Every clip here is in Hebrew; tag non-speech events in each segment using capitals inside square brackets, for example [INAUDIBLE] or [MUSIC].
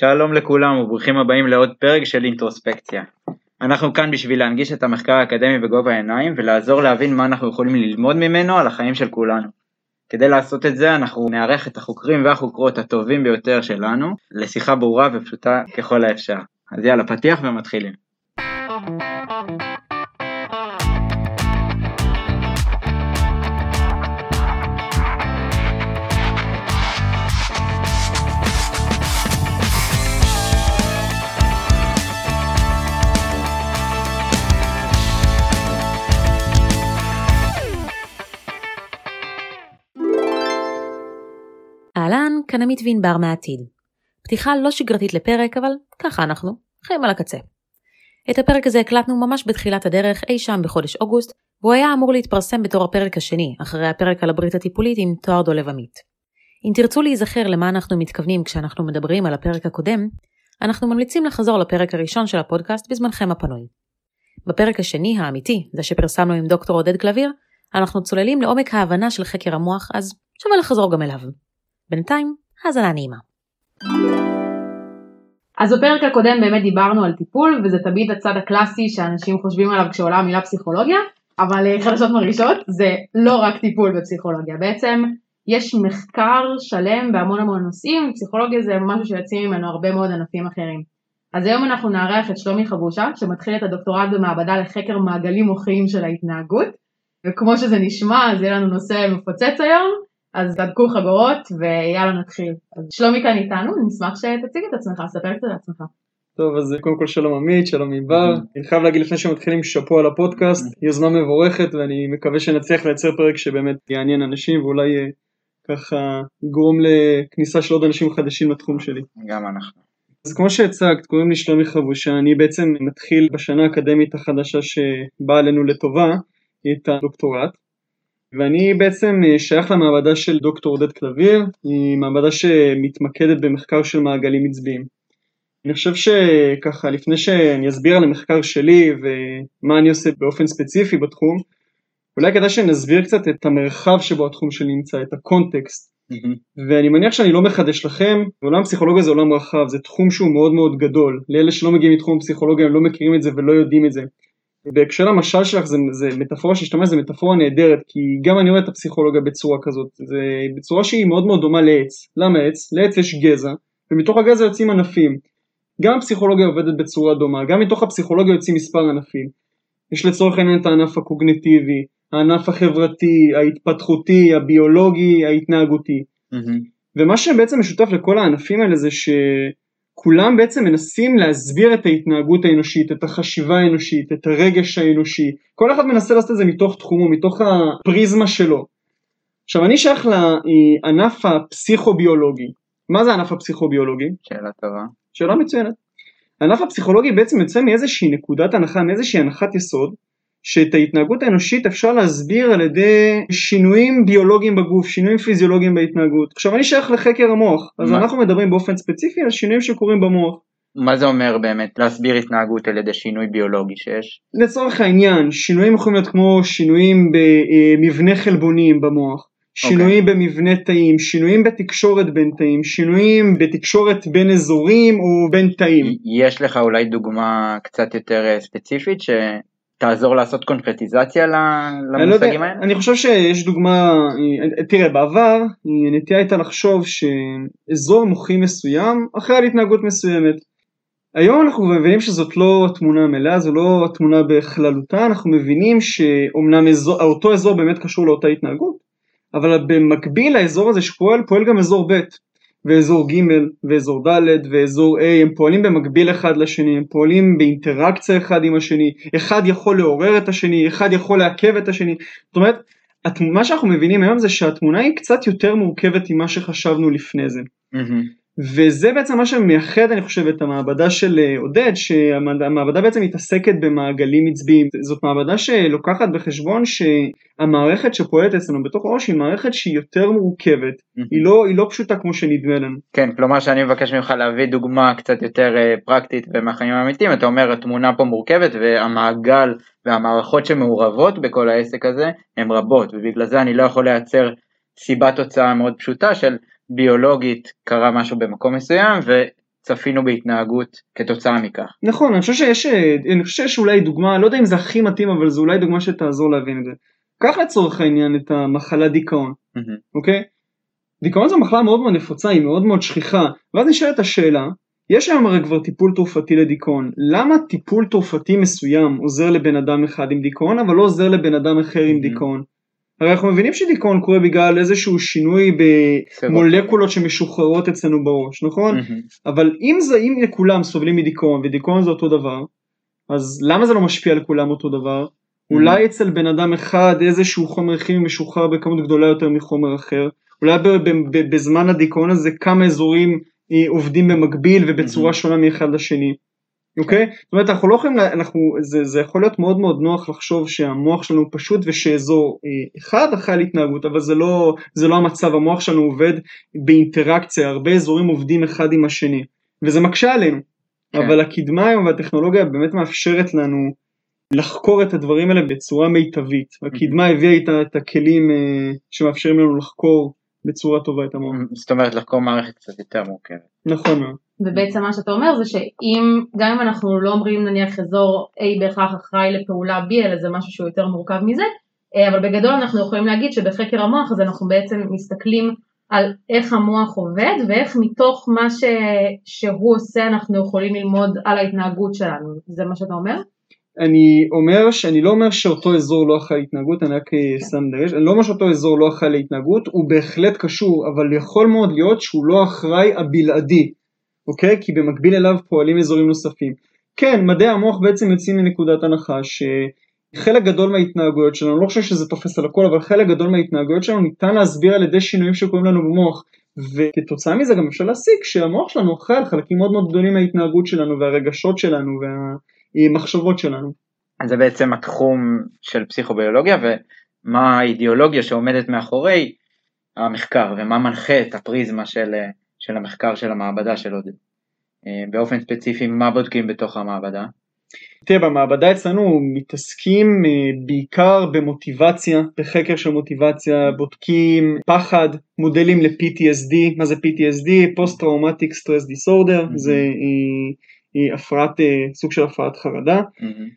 שלום לכולם וברוכים הבאים לעוד פרק של אינטרוספקציה. אנחנו כאן בשביל להנגיש את המחקר האקדמי בגובה העיניים ולעזור להבין מה אנחנו יכולים ללמוד ממנו על החיים של כולנו. כדי לעשות את זה אנחנו נארח את החוקרים והחוקרות הטובים ביותר שלנו לשיחה ברורה ופשוטה ככל האפשר. אז יאללה פתיח ומתחילים. כאן עמית וענבר מהעתיד. פתיחה לא שגרתית לפרק, אבל ככה אנחנו, חיים על הקצה. את הפרק הזה הקלטנו ממש בתחילת הדרך אי שם בחודש אוגוסט, והוא היה אמור להתפרסם בתור הפרק השני, אחרי הפרק על הברית הטיפולית עם תואר דולב עמית. אם תרצו להיזכר למה אנחנו מתכוונים כשאנחנו מדברים על הפרק הקודם, אנחנו ממליצים לחזור לפרק הראשון של הפודקאסט בזמנכם הפנוי. בפרק השני, האמיתי, זה שפרסמנו עם דוקטור עודד קלביר, אנחנו צוללים לעומק ההבנה של חקר המוח, אז שווה לחזור גם אליו. בינתיים, האזנה נעימה. אז בפרק הקודם באמת דיברנו על טיפול וזה תמיד הצד הקלאסי שאנשים חושבים עליו כשעולה המילה פסיכולוגיה, אבל אה, חדשות מרגישות זה לא רק טיפול בפסיכולוגיה, בעצם יש מחקר שלם בהמון המון נושאים, פסיכולוגיה זה משהו שיוצאים ממנו הרבה מאוד ענפים אחרים. אז היום אנחנו נארח את שלומי חבושה שמתחיל את הדוקטורט במעבדה לחקר מעגלים מוחיים של ההתנהגות וכמו שזה נשמע אז יהיה לנו נושא מפוצץ היום אז תדקו חגורות ויאללה נתחיל. אז שלומי כאן איתנו, נשמח שתציג את עצמך, ספר קצת על עצמך. טוב אז קודם כל שלום עמית, שלום ענבר, אני חייב להגיד לפני שמתחילים שאפו על הפודקאסט, יוזמה מבורכת ואני מקווה שנצליח לייצר פרק שבאמת יעניין אנשים ואולי אה, ככה יגרום לכניסה של עוד אנשים חדשים לתחום שלי. גם אנחנו. אז כמו שהצגת, קוראים לי שלומי חבושה, אני בעצם מתחיל בשנה האקדמית החדשה שבאה עלינו לטובה, את הדוקטורט. ואני בעצם אה, שייך למעבדה של דוקטור עודד קלביר, היא מעבדה שמתמקדת במחקר של מעגלים עצביים. אני חושב שככה לפני שאני אסביר על המחקר שלי ומה אני עושה באופן ספציפי בתחום, אולי כדאי שנסביר קצת את המרחב שבו התחום שלי נמצא, את הקונטקסט. Mm-hmm. ואני מניח שאני לא מחדש לכם, עולם פסיכולוגיה זה עולם רחב, זה תחום שהוא מאוד מאוד גדול. לאלה שלא מגיעים מתחום הפסיכולוגיה הם לא מכירים את זה ולא יודעים את זה. בהקשר למשל שלך זה, זה מטאפורה שהשתמש זה מטאפורה נהדרת כי גם אני רואה את הפסיכולוגיה בצורה כזאת זה בצורה שהיא מאוד מאוד דומה לעץ למה עץ? לעץ יש גזע ומתוך הגזע יוצאים ענפים גם הפסיכולוגיה עובדת בצורה דומה גם מתוך הפסיכולוגיה יוצאים מספר ענפים יש לצורך העניין את הענף הקוגנטיבי הענף החברתי ההתפתחותי הביולוגי ההתנהגותי mm-hmm. ומה שבעצם משותף לכל הענפים האלה זה ש... כולם בעצם מנסים להסביר את ההתנהגות האנושית, את החשיבה האנושית, את הרגש האנושי, כל אחד מנסה לעשות את זה מתוך תחומו, מתוך הפריזמה שלו. עכשיו אני שייך לענף הפסיכוביולוגי. מה זה הענף הפסיכוביולוגי? שאלה טובה. שאלה מצוינת. הענף הפסיכולוגי בעצם יוצא מאיזושהי נקודת הנחה, מאיזושהי הנחת יסוד, שאת ההתנהגות האנושית אפשר להסביר על ידי שינויים ביולוגיים בגוף, שינויים פיזיולוגיים בהתנהגות. עכשיו אני שייך לחקר המוח, אז מה? אנחנו מדברים באופן ספציפי על שינויים שקורים במוח. מה זה אומר באמת להסביר התנהגות על ידי שינוי ביולוגי שיש? לצורך העניין, שינויים יכולים להיות כמו שינויים במבנה חלבונים במוח, שינויים okay. אוקיי. במבנה תאים, שינויים בתקשורת בין תאים, שינויים בתקשורת בין אזורים או בין תאים. יש לך אולי דוגמה קצת יותר אה, ספציפית ש... תעזור לעשות קונקרטיזציה למושגים האלה? אני חושב שיש דוגמה, תראה בעבר נטייה הייתה לחשוב שאזור מוחי מסוים אחראי על התנהגות מסוימת. היום אנחנו מבינים שזאת לא התמונה המלאה, זו לא התמונה בכללותה, אנחנו מבינים שאומנם אזור, אותו אזור באמת קשור לאותה התנהגות, אבל במקביל לאזור הזה שפועל פועל גם אזור ב'. ואזור ג' ואזור ד' ואזור A הם פועלים במקביל אחד לשני, הם פועלים באינטראקציה אחד עם השני, אחד יכול לעורר את השני, אחד יכול לעכב את השני, זאת אומרת מה שאנחנו מבינים היום זה שהתמונה היא קצת יותר מורכבת ממה שחשבנו לפני זה. Mm-hmm. וזה בעצם מה שמייחד אני חושב את המעבדה של אה, עודד שהמעבדה בעצם מתעסקת במעגלים עצביים זאת מעבדה שלוקחת בחשבון שהמערכת שפועלת אצלנו בתוך הראש היא מערכת שהיא יותר מורכבת. היא, לא, היא לא פשוטה כמו שנדמה לנו. כן כלומר שאני מבקש ממך להביא דוגמה קצת יותר אה, פרקטית ומהחיים האמיתיים אתה אומר התמונה פה מורכבת והמעגל והמערכות שמעורבות בכל העסק הזה הן רבות ובגלל זה אני לא יכול לייצר סיבת תוצאה מאוד פשוטה של ביולוגית קרה משהו במקום מסוים צפינו בהתנהגות כתוצאה מכך. נכון, אני חושב שיש, אני חושב שיש אולי דוגמה, לא יודע אם זה הכי מתאים, אבל זו אולי דוגמה שתעזור להבין את זה. קח לצורך העניין את המחלה דיכאון, מהמם. אוקיי? דיכאון זו מחלה מאוד מאוד נפוצה, היא מאוד מאוד שכיחה, ואז נשאלת השאלה, יש היום הרי כבר טיפול תרופתי לדיכאון, למה טיפול תרופתי מסוים עוזר לבן אדם אחד עם דיכאון, אבל לא עוזר לבן אדם אחר עם Mhm. דיכאון? הרי אנחנו מבינים שדיכאון קורה בגלל איזשהו שינוי במולקולות שמשוחררות אצלנו בראש, נכון? מהמם. אבל אם זה, אם לכולם סובלים מדיכאון, ודיכאון זה אותו דבר, אז למה זה לא משפיע על כולם אותו דבר? אולי אצל בן אדם אחד איזשהו חומר כימי משוחרר בכמות גדולה יותר מחומר אחר, אולי בזמן הדיכאון הזה כמה אזורים אה, עובדים במקביל ובצורה Mhm. שונה מאחד לשני, אוקיי? זאת אומרת אנחנו לא יכולים, אנחנו, זה, זה יכול להיות מאוד מאוד נוח לחשוב שהמוח שלנו פשוט ושאזור אה, אחד אחראי על התנהגות, אבל זה לא, זה לא המצב, המוח שלנו עובד באינטראקציה, הרבה אזורים עובדים אחד עם השני, וזה מקשה עלינו. כן. אבל הקדמה היום והטכנולוגיה באמת מאפשרת לנו לחקור את הדברים האלה בצורה מיטבית. הקדמה הביאה איתה את הכלים אה, שמאפשרים לנו לחקור בצורה טובה את המוח. זאת אומרת לחקור מערכת קצת יותר מורכבת. נכון מאוד. ובעצם מה שאתה אומר זה שאם, גם אם אנחנו לא אומרים נניח אזור A בהכרח אחראי לפעולה B, אלא זה משהו שהוא יותר מורכב מזה, אה, אבל בגדול אנחנו יכולים להגיד שבחקר המוח אז אנחנו בעצם מסתכלים על איך המוח עובד ואיך מתוך מה ש... שהוא עושה אנחנו יכולים ללמוד על ההתנהגות שלנו, זה מה שאתה אומר? אני אומר שאני לא אומר שאותו אזור לא אחראי להתנהגות, אני רק אה, שם דגש, אני לא אומר שאותו אזור לא אחראי להתנהגות, הוא בהחלט קשור, אבל יכול מאוד להיות שהוא לא אחראי הבלעדי, אוקיי? כי במקביל אליו פועלים אזורים נוספים. כן, מדעי המוח בעצם יוצאים מנקודת הנחה שחלק גדול מההתנהגויות שלנו, אני לא חושב שזה תופס על הכל, אבל חלק גדול מההתנהגויות שלנו ניתן להסביר על ידי שינויים שקורים לנו במוח. וכתוצאה מזה גם אפשר להסיק שהמוח שלנו אחראי על חלקים מאוד מאוד גדולים מההתנהגות שלנו והרגשות שלנו והמחשבות שלנו. אז זה בעצם התחום של פסיכוביולוגיה ומה האידיאולוגיה שעומדת מאחורי המחקר ומה מנחה את הפריזמה של, של המחקר של המעבדה של עודד. אה, באופן ספציפי מה בודקים בתוך המעבדה? תראה, במעבדה אצלנו מתעסקים אה, בעיקר במוטיבציה, בחקר של מוטיבציה, בודקים פחד, מודלים ל- PTSD, מה זה PTSD? Post traumatic stress disorder. זה אה, אה, הפרעת, אה, סוג של הפרעת חרדה, מהמם,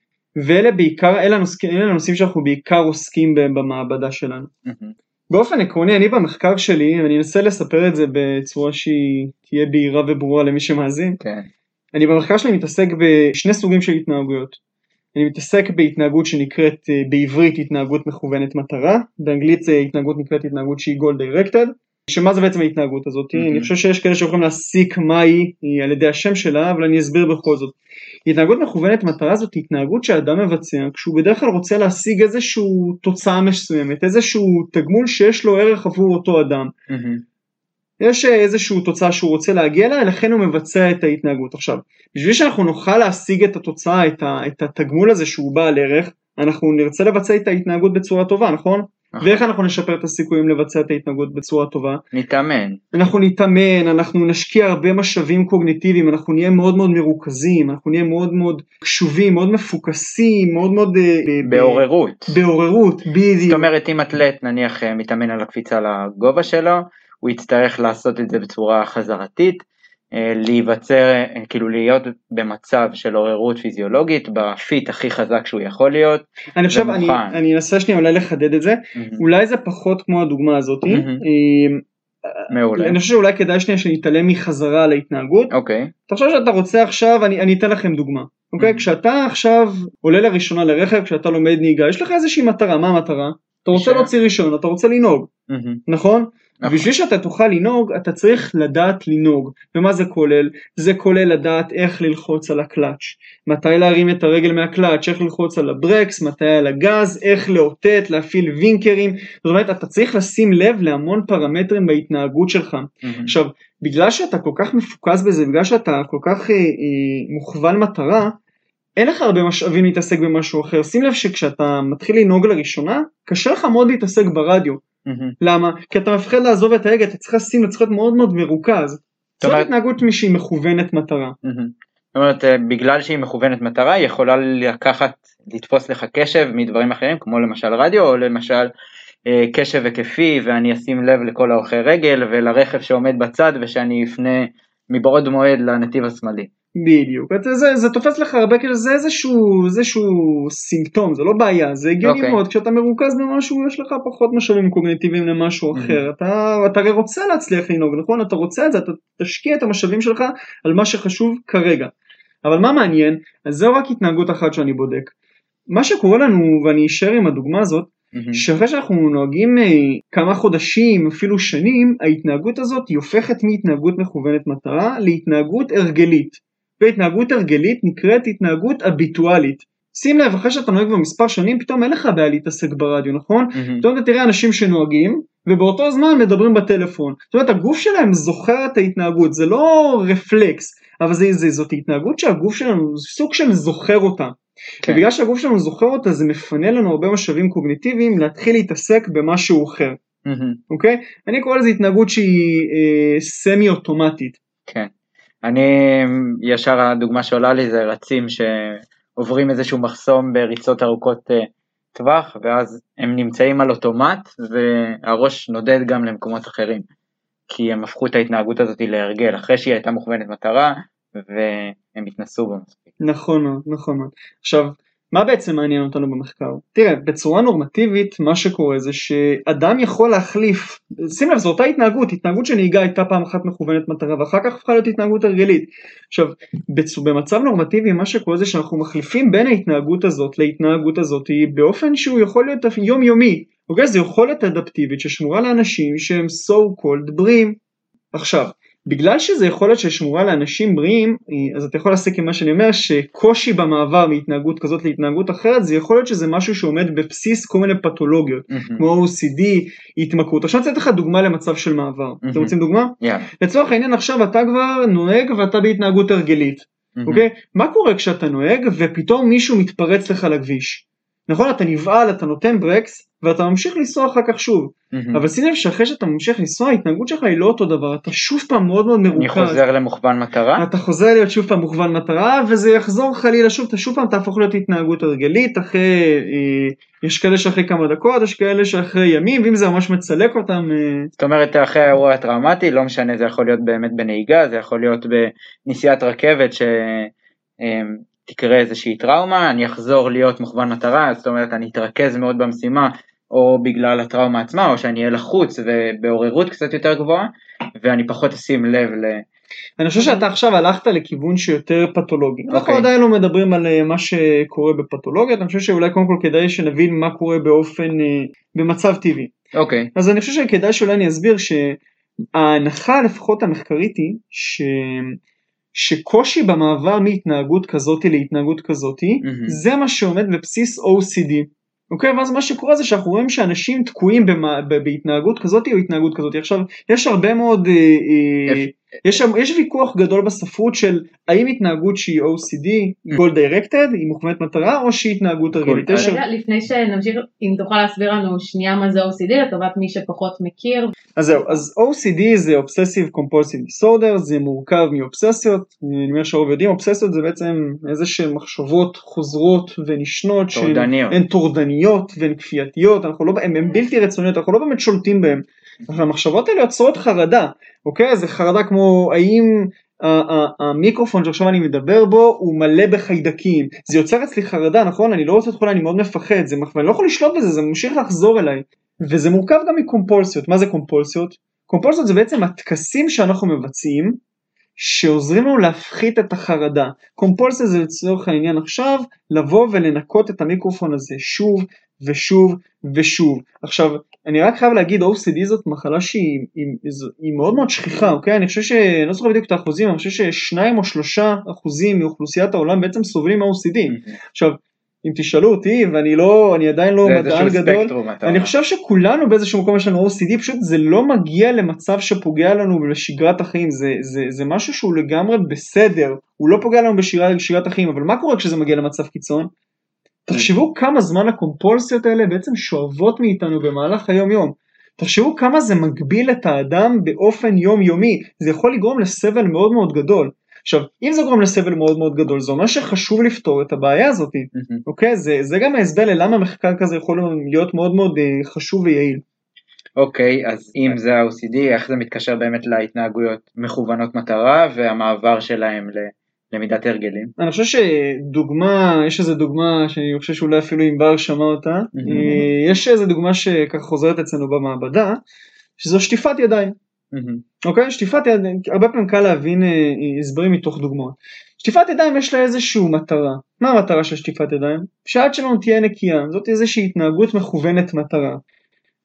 ואלה בעיקר, אלה הנושאים, אלה הנושאים שאנחנו בעיקר עוסקים בהם במעבדה שלנו. מהמם, באופן עקרוני, אני במחקר שלי, ואני אנסה לספר את זה בצורה שהיא תהיה בהירה וברורה למי שמאזין, כן. אני במחקר שלי מתעסק בשני סוגים של התנהגויות. אני מתעסק בהתנהגות שנקראת אה, בעברית התנהגות מכוונת מטרה, באנגלית זה התנהגות נקראת התנהגות שהיא goal directed, שמה זה בעצם ההתנהגות הזאת? Mhm. אני חושב שיש כאלה שיכולים להסיק מה היא, היא על ידי השם שלה, אבל אני אסביר בכל זאת. התנהגות מכוונת מטרה זאת התנהגות שאדם מבצע כשהוא בדרך כלל רוצה להשיג איזושהי תוצאה מסוימת, איזשהו תגמול שיש לו ערך עבור אותו אדם. מהמם, יש איזושהי תוצאה שהוא רוצה להגיע אליה, לכן הוא מבצע את ההתנהגות. עכשיו, בשביל שאנחנו נוכל להשיג את התוצאה, את, ה, את התגמול הזה שהוא בעל ערך, אנחנו נרצה לבצע את ההתנהגות בצורה טובה, נכון? ואיך אנחנו נשפר את הסיכויים לבצע את ההתנהגות בצורה טובה? נתאמן. אנחנו נתאמן, אנחנו נשקיע הרבה משאבים קוגניטיביים, אנחנו נהיה מאוד מאוד מרוכזים, אנחנו נהיה מאוד מאוד קשובים, מאוד מפוקסים, מאוד מאוד... אה, ב- ב- בעוררות. בעוררות, זאת בדיוק. אומרת אם אתלט נניח אה, מתאמן על הקפיצה לגובה שלו, הוא יצטרך לעשות את זה בצורה חזרתית, אה, להיווצר, אה, כאילו להיות במצב של עוררות פיזיולוגית, בפיט הכי חזק שהוא יכול להיות. אני חושב, אני. אני אנסה שנייה אולי לחדד את זה. מהמם, אולי זה פחות כמו הדוגמה הזאת. אמ, מעולה. אני חושב שאולי כדאי שנייה שנתעלם מחזרה על ההתנהגות. אוקיי. תחשוב שאתה רוצה עכשיו, אני, אני אתן לכם דוגמה. אוקיי? Mhm. כשאתה עכשיו עולה לראשונה לרכב, כשאתה לומד נהיגה, יש לך איזושהי מטרה, מה המטרה? אתה רוצה להוציא רישיון, אתה רוצה לנהוג, נכון? נכון. בשביל שאתה תוכל לנהוג, אתה צריך לדעת לנהוג. ומה זה כולל? זה כולל לדעת איך ללחוץ על הקלאץ', מתי להרים את הרגל מהקלאץ', איך ללחוץ על הברקס, מתי על הגז, איך לאותת, להפעיל וינקרים. זאת אומרת, אתה צריך לשים לב להמון פרמטרים בהתנהגות שלך. מהמם. עכשיו, בגלל שאתה כל כך מפוקס בזה, בגלל שאתה כל כך אה, אה, מוכוון מטרה, אין לך הרבה משאבים להתעסק במשהו אחר. שים לב שכשאתה מתחיל לנהוג לראשונה, קשה לך מאוד להתעסק ברדיו. למה? כי אתה מפחד לעזוב את ההגה, אתה צריך לשים, אתה צריך להיות מאוד מאוד מרוכז. זאת התנהגות שהיא מכוונת מטרה. זאת אומרת, אה, בגלל שהיא מכוונת מטרה, היא יכולה לקחת, לתפוס לך קשב מדברים אחרים, כמו למשל רדיו, או למשל אה, קשב היקפי, ואני אשים לב לכל ההולכי רגל, ולרכב שעומד בצד, ושאני אפנה מבעוד מועד לנתיב השמאלי. בדיוק, זה, זה, זה תופס לך הרבה כאילו זה איזשהו, איזשהו סימפטום, זה לא בעיה, זה הגיוני okay. אוקיי. מאוד, כשאתה מרוכז במשהו יש לך פחות משאבים קוגניטיביים למשהו Mhm. אחר, אתה, אתה הרי רוצה להצליח לנהוג, נכון? אתה רוצה את זה, אתה תשקיע את המשאבים שלך על מה שחשוב כרגע. אבל מה מעניין, אז זו רק התנהגות אחת שאני בודק. מה שקורה לנו, ואני אשאר עם הדוגמה הזאת, מהמם. שאחרי שאנחנו נוהגים אה, כמה חודשים, אפילו שנים, ההתנהגות הזאת היא הופכת מהתנהגות מכוונת מטרה להתנהגות הרגלית. והתנהגות הרגלית נקראת התנהגות אביטואלית. שים לב, אחרי שאתה נוהג כבר מספר שנים, פתאום אין לך בעיה להתעסק ברדיו, נכון? מהמם. פתאום אתה תראה אנשים שנוהגים, ובאותו זמן מדברים בטלפון. זאת אומרת, הגוף שלהם זוכר את ההתנהגות, זה לא רפלקס, אבל זה, זה, זאת התנהגות שהגוף שלנו, סוג של זוכר אותה. כן. ובגלל שהגוף שלנו זוכר אותה, זה מפנה לנו הרבה משאבים קוגניטיביים להתחיל להתעסק במשהו אחר. אוקיי? אני קורא לזה התנהגות שהיא אה, סמי אוטומטית. כן. אני, ישר הדוגמה שעולה לי זה רצים שעוברים איזשהו מחסום בריצות ארוכות אה, טווח, ואז הם נמצאים על אוטומט, והראש נודד גם למקומות אחרים. כי הם הפכו את ההתנהגות הזאת להרגל, אחרי שהיא הייתה מוכוונת מטרה, והם התנסו בה מספיק. נכון מאוד, נכון מאוד. עכשיו, מה בעצם מעניין אותנו במחקר? תראה, בצורה נורמטיבית מה שקורה זה שאדם יכול להחליף, שים לב זו אותה התנהגות, התנהגות שנהיגה הייתה פעם אחת מכוונת מטרה ואחר כך הפכה להיות התנהגות הרגלית. עכשיו, בצ... במצב נורמטיבי מה שקורה זה שאנחנו מחליפים בין ההתנהגות הזאת להתנהגות הזאת באופן שהוא יכול להיות יומיומי. אוקיי? זו יכולת אדפטיבית ששמורה לאנשים שהם so called בריאים. עכשיו, בגלל שזה יכולת ששמורה לאנשים בריאים, אה, אז אתה יכול להסיק עם מה שאני אומר, שקושי במעבר מהתנהגות כזאת להתנהגות אחרת, זה יכול להיות שזה משהו שעומד בבסיס כל מיני פתולוגיות, מהמם. כמו OCD, התמכרות. עכשיו אני רוצה לתת לך דוגמה למצב של מעבר. אתם מהמם. רוצים דוגמה? יאללה. לצורך העניין עכשיו אתה כבר נוהג ואתה בהתנהגות הרגלית. אוקיי? מה קורה כשאתה נוהג ופתאום מישהו מתפרץ לך לכביש? נכון? אתה נבהל, אתה נותן ברקס, ואתה ממשיך לנסוע אחר כך שוב. מהמם. אבל שים לב שאחרי שאתה ממשיך לנסוע, ההתנהגות שלך היא לא אותו דבר, אתה שוב פעם מאוד מאוד מרוכז. אני חוזר למוכוון מטרה. אתה חוזר להיות שוב פעם מוכוון מטרה וזה יחזור חלילה שוב, אתה שוב פעם תהפוך להיות התנהגות הרגלית אחרי, אה, יש כאלה שאחרי כמה דקות, יש כאלה שאחרי ימים, ואם זה ממש מצלק אותם, אה, זאת אומרת אחרי האירוע הטראומטי, לא משנה, זה יכול להיות באמת בנהיגה, זה יכול להיות בנסיעת רכבת שתקרה איזושהי טראומה, אני אחזור להיות מוכוון מטרה, זאת אומרת אני אתרכז מאוד במשימה, או בגלל הטראומה עצמה, או שאני אהיה לחוץ ובעוררות קצת יותר גבוהה, ואני פחות אשים לב ל... אני חושב שאתה עכשיו הלכת לכיוון שיותר פתולוגי. אנחנו אוקיי. עדיין לא מדברים על אה, מה שקורה בפתולוגיות, אני חושב שאולי קודם כל כדאי שנבין מה קורה באופן, אה, במצב טבעי. אוקיי, אז אני חושב שכדאי שאולי אני אסביר שההנחה לפחות המחקרית היא ש... שקושי במעבר מהתנהגות כזאתי להתנהגות כזאתי מהמם. זה מה שעומד בבסיס OCD. אוקיי, ואז מה שקורה זה שאנחנו רואים שאנשים תקועים במה, בהתנהגות כזאתי או התנהגות כזאתי. עכשיו, יש הרבה מאוד, אה, אה, יש, שם- יש ויכוח גדול בספרות של האם התנהגות שהיא OCD, goal directed, היא מוכוונת מטרה, או שהיא התנהגות הרגלית. רגע, לפני שנמשיך, אם תוכל להסביר לנו שנייה מה זה OCD לטובת מי שפחות מכיר. אז זהו, אז OCD זה Obsessive Compulsive Disorder, זה מורכב מאובססיות, אני אומר שהרוב יודעים, אובססיות זה בעצם איזה שהן מחשבות חוזרות ונשנות, שהן- טורדניות. הן טורדניות והן כפייתיות, אנחנו לא, הן, הן בלתי רצוניות, אנחנו לא באמת שולטים בהן. אבל המחשבות האלה יוצרות חרדה, אוקיי? זה חרדה כמו האם המיקרופון שעכשיו אני מדבר בו הוא מלא בחיידקים, זה יוצר אצלי חרדה, נכון? אני לא רוצה את חולה, אני מאוד מפחד, זה, ואני לא יכול לשלוט בזה, זה ממשיך לחזור אליי. וזה מורכב גם מקומפולסיות, מה זה קומפולסיות? קומפולסיות זה בעצם הטקסים שאנחנו מבצעים, שעוזרים לנו להפחית את החרדה. קומפולסיה זה לצורך העניין עכשיו, לבוא ולנקות את המיקרופון הזה שוב ושוב ושוב. עכשיו, אני רק חייב להגיד, OCD זאת מחלה שהיא היא, היא מאוד מאוד שכיחה, אוקיי? אני חושב ש... לא זוכר בדיוק את האחוזים, אני חושב ששניים או שלושה אחוזים מאוכלוסיית העולם בעצם סובלים מ-OCD. עכשיו, אם תשאלו אותי, ואני לא, אני עדיין לא מדען גדול, ספקטרום, אני. חושב שכולנו באיזשהו מקום יש לנו OCD, פשוט זה לא מגיע למצב שפוגע לנו בשגרת החיים, זה, זה, זה משהו שהוא לגמרי בסדר, הוא לא פוגע לנו בשגרת החיים, אבל מה קורה כשזה מגיע למצב קיצון? תחשבו כמה זמן הקומפולסיות האלה בעצם שואבות מאיתנו במהלך היום יום. תחשבו כמה זה מגביל את האדם באופן יומיומי, זה יכול לגרום לסבל מאוד מאוד גדול. עכשיו, אם זה גורם לסבל מאוד מאוד גדול, זה אומר שחשוב לפתור את הבעיה הזאת. מהמם. אוקיי? זה, זה גם ההסבר ללמה מחקר כזה יכול להיות מאוד מאוד אה, חשוב ויעיל. אוקיי, אז אם זה ה-OCD, איך זה מתקשר באמת להתנהגויות מכוונות מטרה והמעבר שלהם ללמידת הרגלים? אני חושב שדוגמה, יש איזה דוגמה שאני חושב שאולי אפילו ענבר שמע אותה, אה, יש איזה דוגמה שככה חוזרת אצלנו במעבדה, שזו שטיפת ידיים. אוקיי? שטיפת ידיים, הרבה פעמים קל להבין אה, הסברים מתוך דוגמאות. שטיפת ידיים יש לה איזושהי מטרה. מה המטרה של שטיפת ידיים? שהיד שלנו תהיה נקייה, זאת איזושהי התנהגות מכוונת מטרה.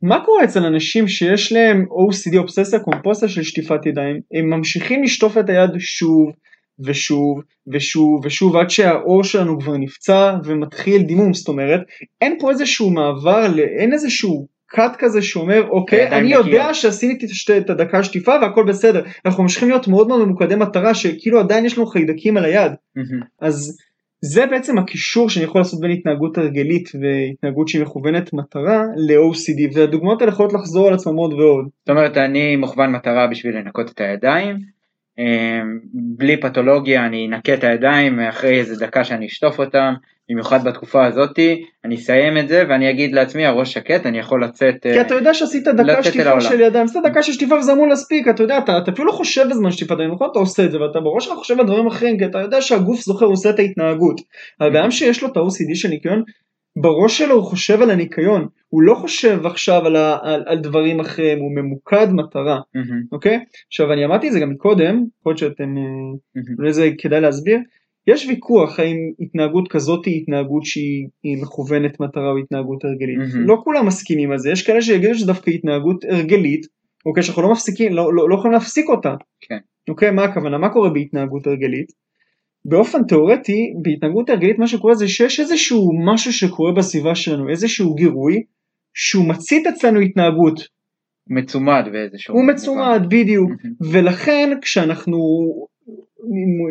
מה קורה אצל אנשים שיש להם OCD אובססיה קומפוסיה של שטיפת ידיים? הם ממשיכים לשטוף את היד שוב ושוב ושוב ושוב עד שהאור שלנו כבר נפצע ומתחיל דימום, זאת אומרת אין פה איזשהו מעבר, אין איזשהו קאט כזה שאומר אוקיי אני יודע שעשיתי את הדקה שטיפה והכל בסדר. אנחנו ממשיכים להיות מאוד מאוד ממוקדי מטרה שכאילו עדיין יש לנו חיידקים על היד. אז זה בעצם הקישור שאני יכול לעשות בין התנהגות הרגלית והתנהגות שהיא מכוונת מטרה ל-OCD והדוגמאות האלה יכולות לחזור על עצמם עוד ועוד. זאת אומרת אני מוכוון מטרה בשביל לנקות את הידיים בלי פתולוגיה אני אנקה את הידיים אחרי איזה דקה שאני אשטוף אותם במיוחד בתקופה הזאתי, אני אסיים את זה ואני אגיד לעצמי הראש שקט, אני יכול לצאת כי אתה יודע שעשית דקה שטיפה של ידיים, עשית דקה של שטיפה וזה אמור להספיק, אתה יודע, אתה, אתה אפילו לא חושב בזמן שטיפת ידיים, נכון? אתה עושה את זה ואתה בראש שלך חושב על דברים אחרים, כי אתה יודע שהגוף זוכר, הוא עושה את ההתנהגות. אבל אדם שיש לו את ה-OCD של ניקיון, בראש שלו הוא חושב על הניקיון, הוא לא חושב עכשיו על, ה, על, על דברים אחרים, הוא ממוקד מטרה, אוקיי? עכשיו אני אמרתי את זה גם מקודם, יכול להיות שאתם, אולי זה כדאי להסביר, יש ויכוח האם התנהגות כזאת היא התנהגות שהיא מכוונת מטרה או התנהגות הרגלית. Mm-hmm. לא כולם מסכימים על זה, יש כאלה שיגידו שדווקא התנהגות הרגלית, אוקיי, שאנחנו לא מפסיקים, לא, לא, לא יכולים להפסיק אותה. כן. אוקיי, מה הכוונה? מה קורה בהתנהגות הרגלית? באופן תיאורטי, בהתנהגות הרגלית מה שקורה זה שיש איזשהו משהו שקורה בסביבה שלנו, איזשהו גירוי, שהוא מצית אצלנו התנהגות. מצומד באיזשהו... הוא מצומד, בדיוק. ולכן כשאנחנו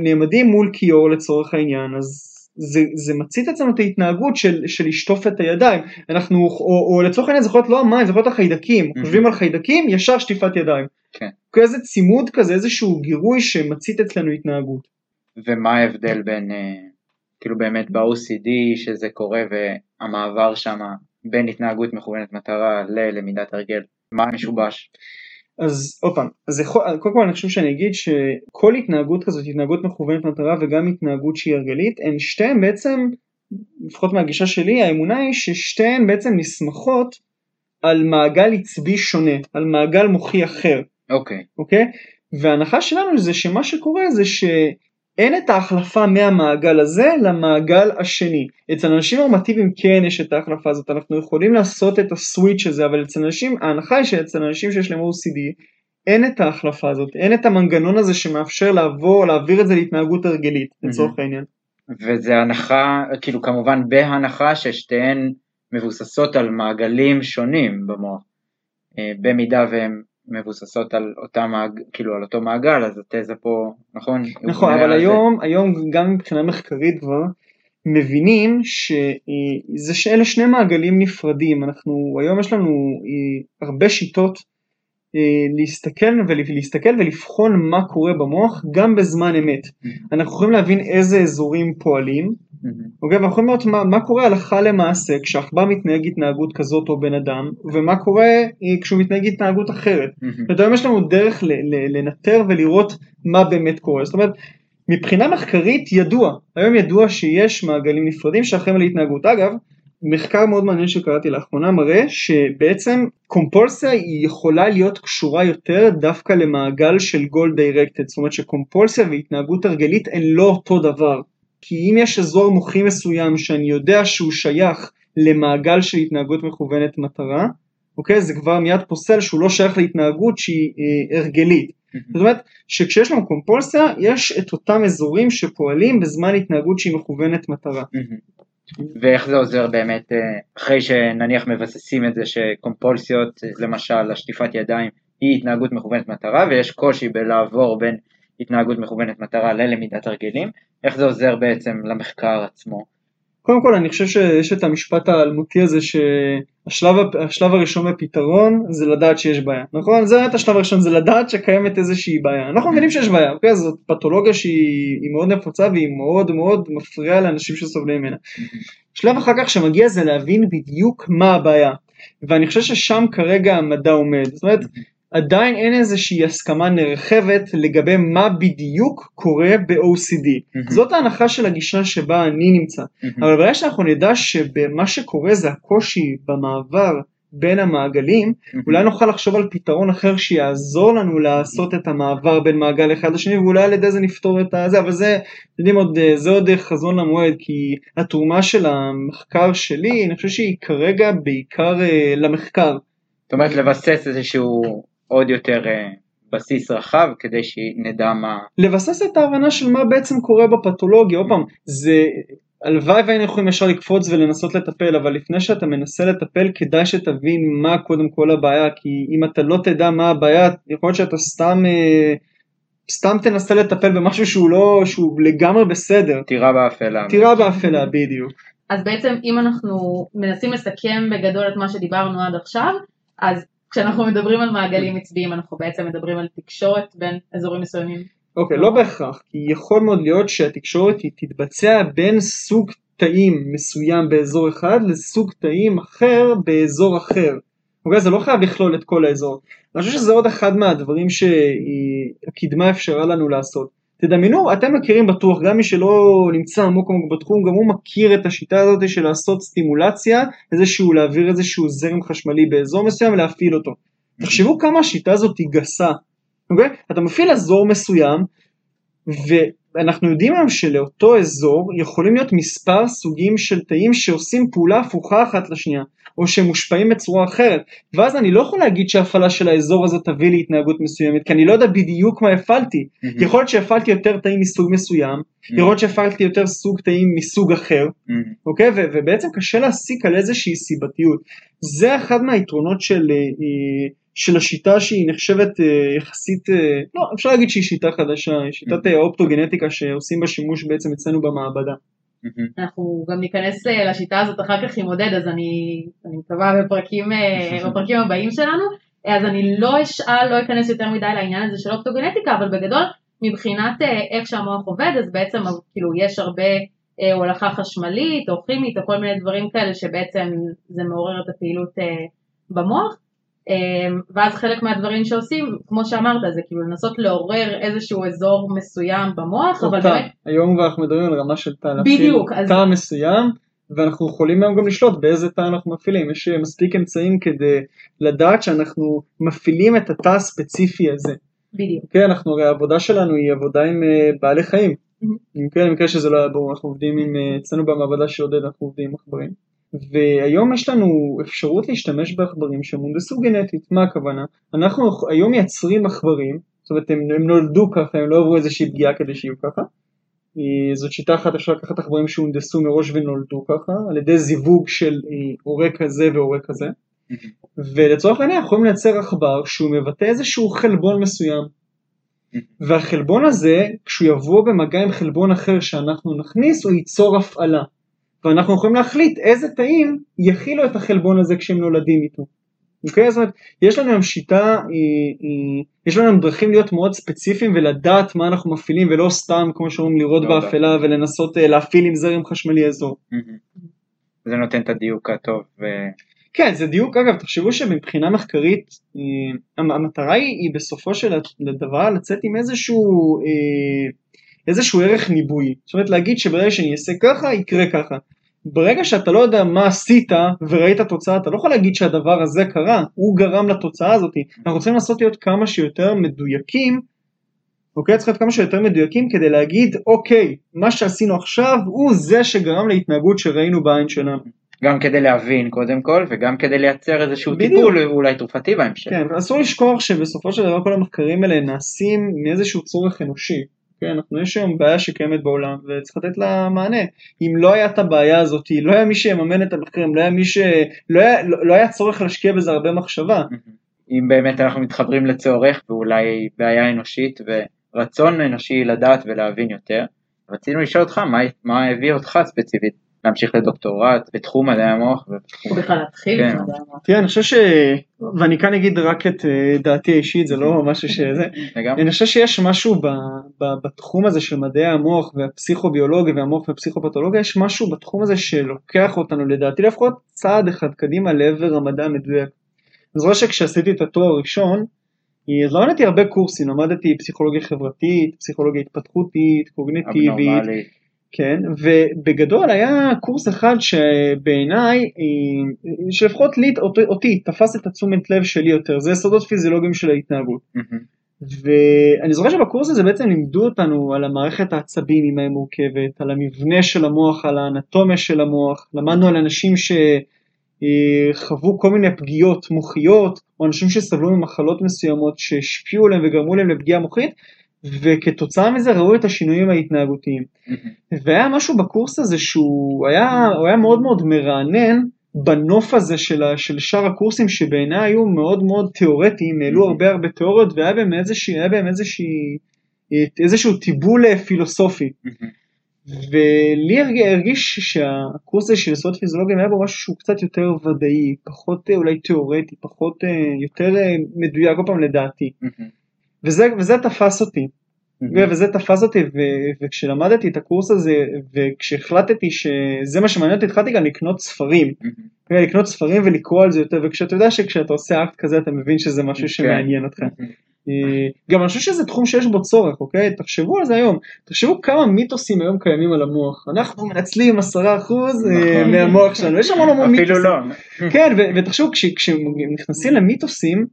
נעמדים מול כיור לצורך העניין אז זה, זה מצית אצלנו את ההתנהגות של, של לשטוף את הידיים אנחנו או, או לצורך העניין זה יכול להיות לא המים זה יכול להיות החיידקים mm-hmm. חושבים על חיידקים ישר שטיפת ידיים כן. איזה צימוד כזה איזשהו גירוי שמצית אצלנו התנהגות ומה ההבדל בין uh, כאילו באמת ב-OCD שזה קורה והמעבר שם בין התנהגות מכוונת מטרה ללמידת הרגל מה משובש? אז עוד פעם, אז יכול, קודם כל אני חושב שאני אגיד שכל התנהגות כזאת, התנהגות מכוונת מטרה וגם התנהגות שהיא הרגלית, הן שתיהן בעצם, לפחות מהגישה שלי, האמונה היא ששתיהן בעצם נסמכות על מעגל עצבי שונה, על מעגל מוחי אחר. אוקיי. Okay. אוקיי? Okay? וההנחה שלנו זה שמה שקורה זה ש... אין את ההחלפה מהמעגל הזה למעגל השני. אצל אנשים נורמטיביים כן יש את ההחלפה הזאת, אנחנו יכולים לעשות את הסוויץ' הזה, אבל אצל אנשים, ההנחה היא שאצל אנשים שיש להם OCD, אין את ההחלפה הזאת, אין את המנגנון הזה שמאפשר לעבור, להעביר את זה להתנהגות הרגלית, לצורך העניין. וזה הנחה, כאילו כמובן בהנחה ששתיהן מבוססות על מעגלים שונים במוח. אה, במידה והם מבוססות על אותה מעג... כאילו על אותו מעגל אז התזה פה נכון נכון אבל היום זה. היום גם מבחינה מחקרית כבר מבינים שזה שאלה שני מעגלים נפרדים אנחנו היום יש לנו אה, הרבה שיטות אה, להסתכל ולהסתכל ולבחון מה קורה במוח גם בזמן אמת mm-hmm. אנחנו יכולים להבין איזה אזורים פועלים אוקיי, ואנחנו יכולים לראות מה, מה קורה הלכה למעשה כשעכבר מתנהג התנהגות כזאת או בן אדם, ומה קורה אה, כשהוא מתנהג התנהגות אחרת. זאת היום יש לנו דרך ל, ל, לנטר ולראות מה באמת קורה. זאת אומרת, מבחינה מחקרית ידוע, היום ידוע שיש מעגלים נפרדים שאחראים על התנהגות. אגב, מחקר מאוד מעניין שקראתי לאחרונה מראה שבעצם קומפולסיה היא יכולה להיות קשורה יותר דווקא למעגל של גול דירקטד, זאת אומרת שקומפולסיה והתנהגות הרגלית הן לא אותו דבר. כי אם יש אזור מוחי מסוים שאני יודע שהוא שייך למעגל של התנהגות מכוונת מטרה, אוקיי? זה כבר מיד פוסל שהוא לא שייך להתנהגות שהיא אה, הרגלית. זאת אומרת שכשיש לנו קומפולסיה יש את אותם אזורים שפועלים בזמן התנהגות שהיא מכוונת מטרה. ואיך זה עוזר באמת אה, אחרי שנניח מבססים את זה שקומפולסיות למשל השטיפת ידיים היא התנהגות מכוונת מטרה ויש קושי בלעבור בין התנהגות מכוונת מטרה ללמידת הרגלים, איך זה עוזר בעצם למחקר עצמו? קודם כל אני חושב שיש את המשפט האלמותי הזה שהשלב הראשון בפתרון זה לדעת שיש בעיה, נכון? זה באמת השלב הראשון, זה לדעת שקיימת איזושהי בעיה. אנחנו מבינים שיש בעיה, אוקיי? זאת פתולוגיה שהיא מאוד נפוצה והיא מאוד מאוד מפריעה לאנשים שסובלים ממנה. שלב אחר כך שמגיע זה להבין בדיוק מה הבעיה. ואני חושב ששם כרגע המדע עומד. זאת אומרת, עדיין אין איזושהי הסכמה נרחבת לגבי מה בדיוק קורה ב-OCD. זאת ההנחה של הגישה שבה אני נמצא. אבל ברגע שאנחנו נדע שמה שקורה זה הקושי במעבר בין המעגלים, אולי נוכל לחשוב על פתרון אחר שיעזור לנו לעשות את המעבר בין מעגל אחד לשני ואולי על ידי זה נפתור את הזה, אבל זה, אתם יודעים, עוד, זה עוד חזון למועד כי התרומה של המחקר שלי, אני חושב שהיא כרגע בעיקר אה, למחקר. זאת אומרת לבסס איזשהו עוד יותר אה, בסיס רחב כדי שנדע מה... לבסס את ההבנה של מה בעצם קורה בפתולוגיה, עוד פעם, זה הלוואי והיינו יכולים ישר לקפוץ ולנסות לטפל, אבל לפני שאתה מנסה לטפל כדאי שתבין מה קודם כל הבעיה, כי אם אתה לא תדע מה הבעיה, יכול להיות שאתה סתם, אה, סתם תנסה לטפל במשהו שהוא לא, שהוא לגמרי בסדר. טירה באפלה. טירה באפלה, בדיוק. אז בעצם אם אנחנו מנסים לסכם בגדול את מה שדיברנו עד עכשיו, אז כשאנחנו מדברים על מעגלים עצביים אנחנו בעצם מדברים על תקשורת בין אזורים מסוימים. אוקיי, okay, לא בהכרח, כי יכול מאוד להיות שהתקשורת היא תתבצע בין סוג תאים מסוים באזור אחד לסוג תאים אחר באזור אחר. אוקיי, זה לא חייב לכלול את כל האזור. אני חושב שזה עוד אחד מהדברים שהקדמה אפשרה לנו לעשות. תדמיינו, אתם מכירים בטוח, גם מי שלא נמצא עמוק עמוק בתחום, גם הוא מכיר את השיטה הזאת של לעשות סטימולציה, איזשהו להעביר איזשהו זרם חשמלי באזור מסוים ולהפעיל אותו. תחשבו כמה השיטה הזאת היא גסה. אוקיי? אתה מפעיל אזור מסוים, ואנחנו יודעים היום שלאותו אזור יכולים להיות מספר סוגים של תאים שעושים פעולה הפוכה אחת לשנייה, או שמושפעים בצורה אחרת, ואז אני לא יכול להגיד שההפעלה של האזור הזה תביא לי התנהגות מסוימת, כי אני לא יודע בדיוק מה הפעלתי. Mm-hmm. יכול להיות שהפעלתי יותר תאים מסוג מסוים, mm-hmm. יכול להיות שהפעלתי יותר סוג תאים מסוג אחר, mm-hmm. אוקיי? ו- ובעצם קשה להסיק על איזושהי סיבתיות. זה אחד מהיתרונות של... אה, של השיטה שהיא נחשבת אה, יחסית, אה, לא אפשר להגיד שהיא שיטה חדשה, שיטת אה, האופטוגנטיקה שעושים בה שימוש בעצם אצלנו במעבדה. אנחנו גם ניכנס לשיטה הזאת אחר כך עם עודד אז אני, אני מקווה בפרקים, [LAUGHS] בפרקים הבאים שלנו. אז אני לא אשאל, לא אכנס יותר מדי לעניין הזה של אופטוגנטיקה אבל בגדול מבחינת איך שהמוח עובד אז בעצם כאילו יש הרבה הולכה חשמלית או כימית או כל מיני דברים כאלה שבעצם זה מעורר את הפעילות במוח. אמ, ואז חלק מהדברים שעושים, כמו שאמרת, זה כאילו לנסות לעורר איזשהו אזור מסוים במוח, אבל באמת... היום אנחנו מדברים על רמה של תא, בדיוק, אז... תא מסוים, ואנחנו יכולים היום גם לשלוט באיזה תא אנחנו מפעילים, יש מספיק אמצעים כדי לדעת שאנחנו מפעילים את התא הספציפי הזה. בדיוק. כן, אנחנו, הרי העבודה שלנו היא עבודה עם uh, בעלי חיים. אם כן, במקרה שזה לא היה ברור, אנחנו עובדים עם, uh, אצלנו במעבדה של עודד אנחנו עובדים עם עכברים. והיום יש לנו אפשרות להשתמש בעכברים שמונדסו גנטית, מה הכוונה? אנחנו היום מייצרים עכברים, זאת אומרת הם, הם נולדו ככה, הם לא עברו איזושהי פגיעה כדי שיהיו ככה. אה, זאת שיטה אחת, אפשר לקחת עכברים שהונדסו מראש ונולדו ככה, על ידי זיווג של אה, הורה כזה והורה כזה. ולצורך העניין יכולים לייצר עכבר שהוא מבטא איזשהו חלבון מסוים. והחלבון הזה, כשהוא יבוא במגע עם חלבון אחר שאנחנו נכניס, הוא ייצור הפעלה. ואנחנו יכולים להחליט איזה תאים יכילו את החלבון הזה כשהם נולדים איתו. אוקיי? זאת אומרת, יש לנו היום שיטה, יש לנו דרכים להיות מאוד ספציפיים ולדעת מה אנחנו מפעילים ולא סתם, כמו שאומרים, לראות לא באפלה ולנסות אה, להפעיל עם זרם חשמלי אזור. זה נותן את הדיוק הטוב. ו... כן, זה דיוק, אגב, תחשבו שמבחינה מחקרית, המטרה היא בסופו של דבר לצאת עם איזשהו... אה, איזשהו ערך ניבוי. זאת אומרת להגיד שברגע שאני אעשה ככה, יקרה ככה. ברגע שאתה לא יודע מה עשית וראית תוצאה, אתה לא יכול להגיד שהדבר הזה קרה, הוא גרם לתוצאה הזאת. אנחנו רוצים לנסות להיות כמה שיותר מדויקים, אוקיי? צריך להיות כמה שיותר מדויקים כדי להגיד, אוקיי, מה שעשינו עכשיו הוא זה שגרם להתנהגות שראינו בעין שלנו. גם כדי להבין קודם כל, וגם כדי לייצר איזשהו בדיוק. טיפול אולי תרופתי בהמשך. כן, אסור לשכוח שבסופו של דבר כל המחקרים האלה נעשים מאיזשהו צורך אנושי. כן, אנחנו יש היום בעיה שקיימת בעולם וצריך לתת לה מענה. אם לא היה את הבעיה הזאת, לא היה מי שיממן את המחקרים, לא היה מי ש... לא היה, לא, לא היה צורך להשקיע בזה הרבה מחשבה. אם באמת אנחנו מתחברים לצורך ואולי בעיה אנושית ורצון אנושי לדעת ולהבין יותר, רצינו לשאול אותך מה, מה הביא אותך ספציפית להמשיך לדוקטורט בתחום מדעי המוח. בכלל להתחיל כן. עם מדעי המוח. תראה, אני חושב ש... ואני כאן אגיד רק את אה, דעתי האישית, זה לא [LAUGHS] משהו שזה. לגמרי. אני חושב שיש משהו ב, ב, בתחום הזה של מדעי המוח והפסיכוביולוגיה והמוח ופסיכופתולוגיה, יש משהו בתחום הזה שלוקח אותנו לדעתי לפחות צעד אחד קדימה לעבר המדע המדויק. אני זוכר שכשעשיתי את התואר הראשון, אז למדתי הרבה קורסים, למדתי פסיכולוגיה חברתית, פסיכולוגיה התפתחותית, קוגניטיבית. כן, ובגדול היה קורס אחד שבעיניי, אה, שלפחות לי, אותי, אותי, תפס את התשומת לב שלי יותר, זה יסודות פיזיולוגיים של ההתנהגות. מהמם. ואני זוכר שבקורס הזה בעצם לימדו אותנו על המערכת העצבים, ממה היא מורכבת, על המבנה של המוח, על האנטומיה של המוח, למדנו על אנשים שחוו כל מיני פגיעות מוחיות, או אנשים שסבלו ממחלות מסוימות שהשפיעו עליהם וגרמו להם לפגיעה מוחית, וכתוצאה מזה ראו את השינויים ההתנהגותיים. והיה משהו בקורס הזה שהוא היה, הוא היה מאוד מאוד מרענן בנוף הזה של, ה- של שאר הקורסים שבעיניי היו מאוד מאוד תיאורטיים, העלו הרבה הרבה תיאוריות והיה בהם איזושהי, היה בהם איזושהי, איזשהו טיבול אה, פילוסופי. ולי הרג- הרגיש שהקורס הזה של יסוד פיזיולוגיה היה בו משהו שהוא קצת יותר ודאי, פחות אה, אולי תיאורטי, פחות, אה, יותר מדויק, כל פעם לדעתי. וזה, וזה תפס אותי. מהמם. וזה תפס אותי, ו- וכשלמדתי את הקורס הזה, וכשהחלטתי שזה מה שמעניין אותי, התחלתי גם לקנות ספרים. מהמם. לקנות ספרים ולקרוא על זה יותר, וכשאתה יודע שכשאתה עושה אקט כזה אתה מבין שזה משהו כן. שמעניין אותך. אה, גם אני חושב שזה תחום שיש בו צורך, אוקיי? תחשבו על זה היום. תחשבו כמה מיתוסים היום קיימים על המוח. אנחנו מנצלים 10% אה, נכון. מהמוח שלנו, יש המון המון מיתוסים. אפילו לא. כן, ו- ותחשבו, כש- כשנכנסים למיתוסים, מי-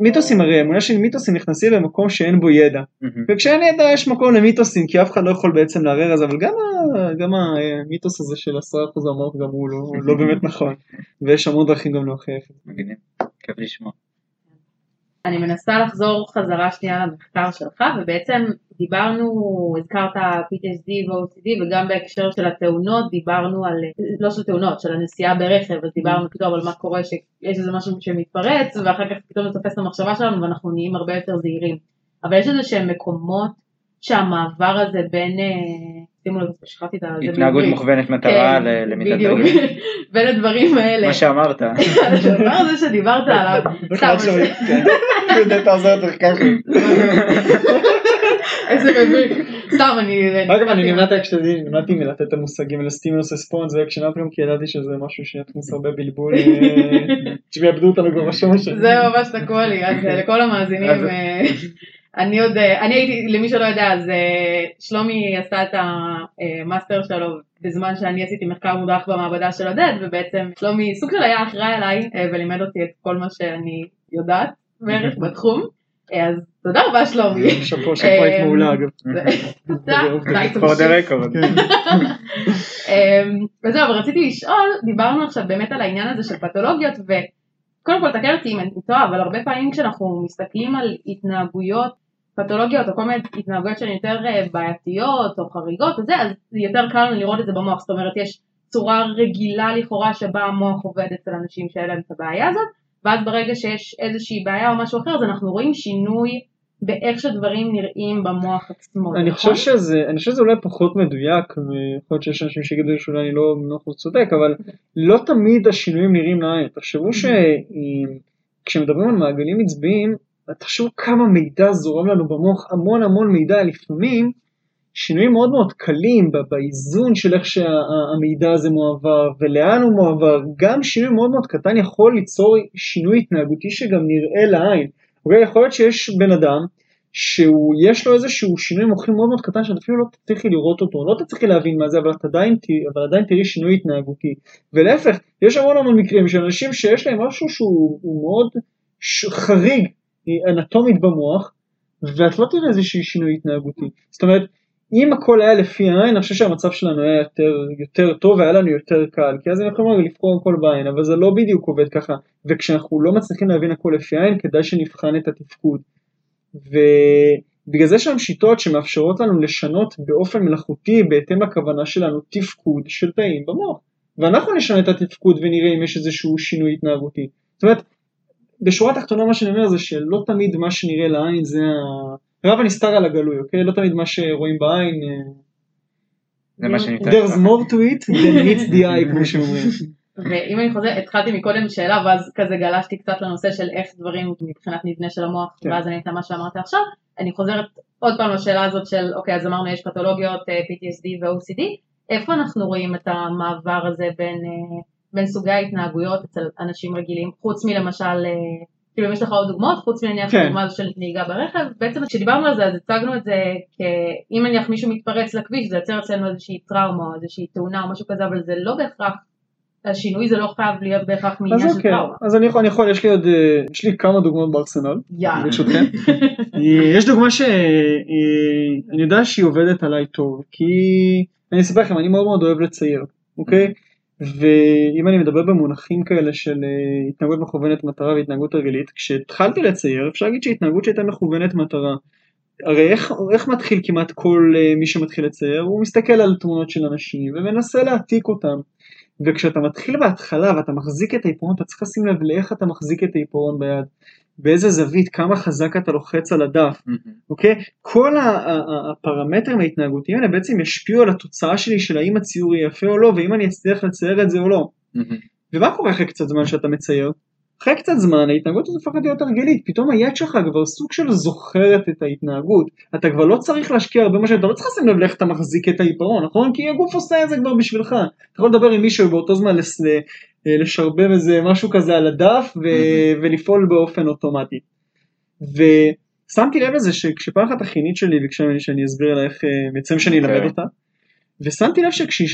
מיתוסים הרי, האמונה של מיתוסים נכנסים במקום שאין בו ידע. וכשאין ידע יש מקום למיתוסים, כי אף אחד לא יכול בעצם לערער על זה, אבל גם, גם המיתוס הזה של 10% המוח גם הוא לא, לא באמת נכון. [LAUGHS] ויש המון דרכים גם להוכיח את זה. מגניב. כיף לשמוע. אני מנסה לחזור חזרה שנייה למחקר שלך, ובעצם דיברנו, הזכרת PTSD ו-OCD, וגם בהקשר של התאונות דיברנו על, לא של תאונות, של הנסיעה ברכב, אז דיברנו פתאום על מה קורה שיש איזה משהו שמתפרץ, ואחר כך פתאום זה תופס את המחשבה שלנו ואנחנו נהיים הרבה יותר זהירים. אבל יש איזה שהם מקומות שהמעבר הזה בין, אה, שימו לב, שכחתי את ה... זה התנהגות. מוכוונת מטרה כן, ללמידת בדיוק. [LAUGHS] בין הדברים האלה. מה שאמרת. [LAUGHS] הדבר הזה שדיברת [LAUGHS] עליו, סתם, כן. תעזור יותר ככה. איזה מביך. סתם, אני... אגב אני נמנעתי כשאני נמנעתי מלתת את המושגים האלה stimulus רספונס וכשנפלום כי ידעתי שזה משהו שיכניס הרבה בלבול אה, שיאבדו אותנו כבר בשורש. זה ממש תקוע לי, אז אה, לכל המאזינים, אז- אה, אני עוד, אה, אני הייתי, למי שלא יודע, אז אה, שלומי עשה את ה master שלו בזמן שאני עשיתי מחקר מודרך במעבדה של עודד, ובעצם שלומי סוג של היה אחראי עליי אה, ולימד אותי את כל מה שאני יודעת בערך בתחום, אה, אז תודה רבה שלומי. [LAUGHS] שאפו אה, מעולה אגב. תודה, וזהו, רציתי לשאול, דיברנו עכשיו באמת על העניין הזה של פתולוגיות, וקודם כל תקן אותי אם אני טועה, אבל הרבה פעמים כשאנחנו מסתכלים על התנהגויות פתולוגיות או כל מיני התנהגויות שהן יותר אה, בעייתיות או חריגות וזה, אז יותר קל לנו לראות את זה במוח, זאת אומרת יש צורה רגילה לכאורה שבה המוח עובד אצל אנשים שאין להם את הבעיה הזאת, ואז ברגע שיש איזושהי בעיה או משהו אחר, אז אנחנו רואים שינוי באיך שדברים נראים במוח עצמו. אני נכון? חושב שזה, אני חושב שזה אולי פחות מדויק, ויכול להיות שיש אנשים שיגידו שאולי אני לא מאה אחוז צודק, אבל לא תמיד השינויים נראים לעין. תחשבו שכשמדברים על מעגלים עצביים, תחשבו כמה מידע זורם לנו במוח, המון המון מידע, לפעמים שינויים מאוד מאוד קלים באיזון של איך שהמידע הזה מועבר ולאן הוא מועבר, גם שינוי מאוד מאוד קטן יכול ליצור שינוי התנהגותי שגם נראה לעין. אוקיי, יכול להיות שיש בן אדם שיש לו איזשהו שינוי מוחי מאוד מאוד קטן שאת אפילו לא תצליחי לראות אותו, לא תצליחי להבין מה זה, אבל עדיין, אבל עדיין תראי שינוי התנהגותי. ולהפך, יש המון המון מקרים של אנשים שיש להם משהו שהוא הוא מאוד ש- חריג אנטומית במוח, ואת לא תראה איזשהו שינוי התנהגותי. זאת אומרת, אם הכל היה לפי העין, אני חושב שהמצב שלנו היה יותר, יותר טוב והיה לנו יותר קל, כי אז יכולים רגע לבחור הכל בעין, אבל זה לא בדיוק עובד ככה, וכשאנחנו לא מצליחים להבין הכל לפי העין, כדאי שנבחן את התפקוד. ובגלל זה יש לנו שיטות שמאפשרות לנו לשנות באופן מלאכותי, בהתאם לכוונה שלנו, תפקוד של תאים במוח. ואנחנו נשנה את התפקוד ונראה אם יש איזשהו שינוי התנהגותי. זאת אומרת, בשורה התחתונה מה שאני אומר זה שלא תמיד מה שנראה לעין זה ה... רב הנסתר על הגלוי, אוקיי? לא תמיד מה שרואים בעין אה, זה מה שנקרא. There's more to it than meets the eye כמו [LAUGHS] שאומרים. ואם אני חוזרת, התחלתי מקודם שאלה ואז כזה גלשתי קצת לנושא של איך דברים מבחינת מבנה של המוח כן. ואז אני אתן מה שאמרת עכשיו, אני חוזרת עוד פעם לשאלה הזאת של אוקיי אז אמרנו יש פתולוגיות אה, PTSD ו-OCD, איפה אנחנו רואים את המעבר הזה בין, אה, בין סוגי ההתנהגויות אצל אנשים רגילים, חוץ מלמשל, אה, כאילו אם יש לך עוד דוגמאות, חוץ מנניח כן. הדוגמה הזו של נהיגה ברכב, בעצם כשדיברנו על זה אז הצגנו את זה כאם נניח מישהו מתפרץ לכביש זה יוצר אצלנו איזושהי טראומה או איזושהי תאונה או משהו כזה, אבל זה לא בהכרח השינוי זה לא חייב להיות בהכרח מעניין של אוקיי, טראומה. אז אני יכול, אני יכול, יש לי עוד, אה, יש לי כמה דוגמאות בארסנל. ברשותכם. [LAUGHS] אה, יש דוגמה שאני יודע שהיא עובדת עליי טוב, כי אני אספר לכם, אני מאוד מאוד אוהב לצייר, אוקיי? ואם אני מדבר במונחים כאלה של אה, התנהגות מכוונת מטרה והתנהגות הרגלית, כשהתחלתי לצייר אפשר להגיד שהתנהגות שהייתה מכוונת מטרה. הרי איך, איך מתחיל כמעט כל אה, מי שמתחיל לצייר? הוא מסתכל על תמונות של אנשים ומנסה להעתיק אותם. וכשאתה מתחיל בהתחלה ואתה מחזיק את העיפרון, אתה צריך לשים לב לאיך אתה מחזיק את העיפרון ביד, באיזה זווית, כמה חזק אתה לוחץ על הדף. אוקיי? כל הפרמטרים ההתנהגותיים האלה בעצם ישפיעו על התוצאה שלי של האם הציור יהיה יפה או לא, ואם אני אצליח לצייר את זה או לא. ומה קורה אחרי קצת זמן שאתה מצייר? אחרי קצת זמן ההתנהגות הזאת הופכת להיות הרגלית, פתאום היד שלך כבר סוג של זוכרת את ההתנהגות, אתה כבר לא צריך להשקיע הרבה משהו, אתה לא צריך לשים לב לאיך אתה מחזיק את העיפרון, נכון? כי הגוף עושה את זה כבר בשבילך, אתה יכול לדבר עם מישהו באותו זמן לס... לשרבב איזה משהו כזה על הדף ו... ולפעול באופן אוטומטי. ושמתי לב לזה שכשפעם אחת החינית שלי ביקשה ממני שאני אסביר לה איך, אה, בעצם שאני אלמד אוקיי. אותה, ושמתי לב